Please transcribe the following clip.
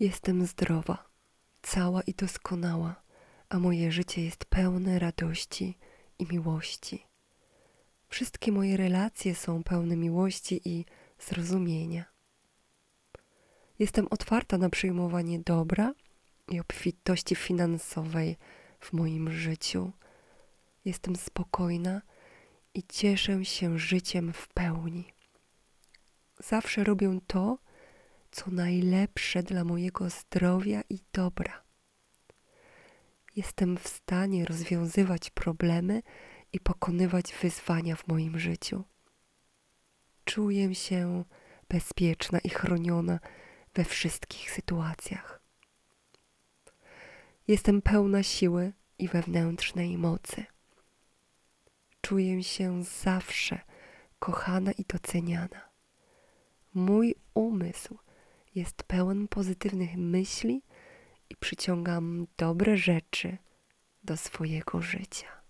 Jestem zdrowa, cała i doskonała, a moje życie jest pełne radości i miłości. Wszystkie moje relacje są pełne miłości i zrozumienia. Jestem otwarta na przyjmowanie dobra i obfitości finansowej w moim życiu. Jestem spokojna i cieszę się życiem w pełni. Zawsze robię to, co najlepsze dla mojego zdrowia i dobra. Jestem w stanie rozwiązywać problemy i pokonywać wyzwania w moim życiu. Czuję się bezpieczna i chroniona we wszystkich sytuacjach. Jestem pełna siły i wewnętrznej mocy. Czuję się zawsze kochana i doceniana. Mój umysł jest pełen pozytywnych myśli i przyciągam dobre rzeczy do swojego życia.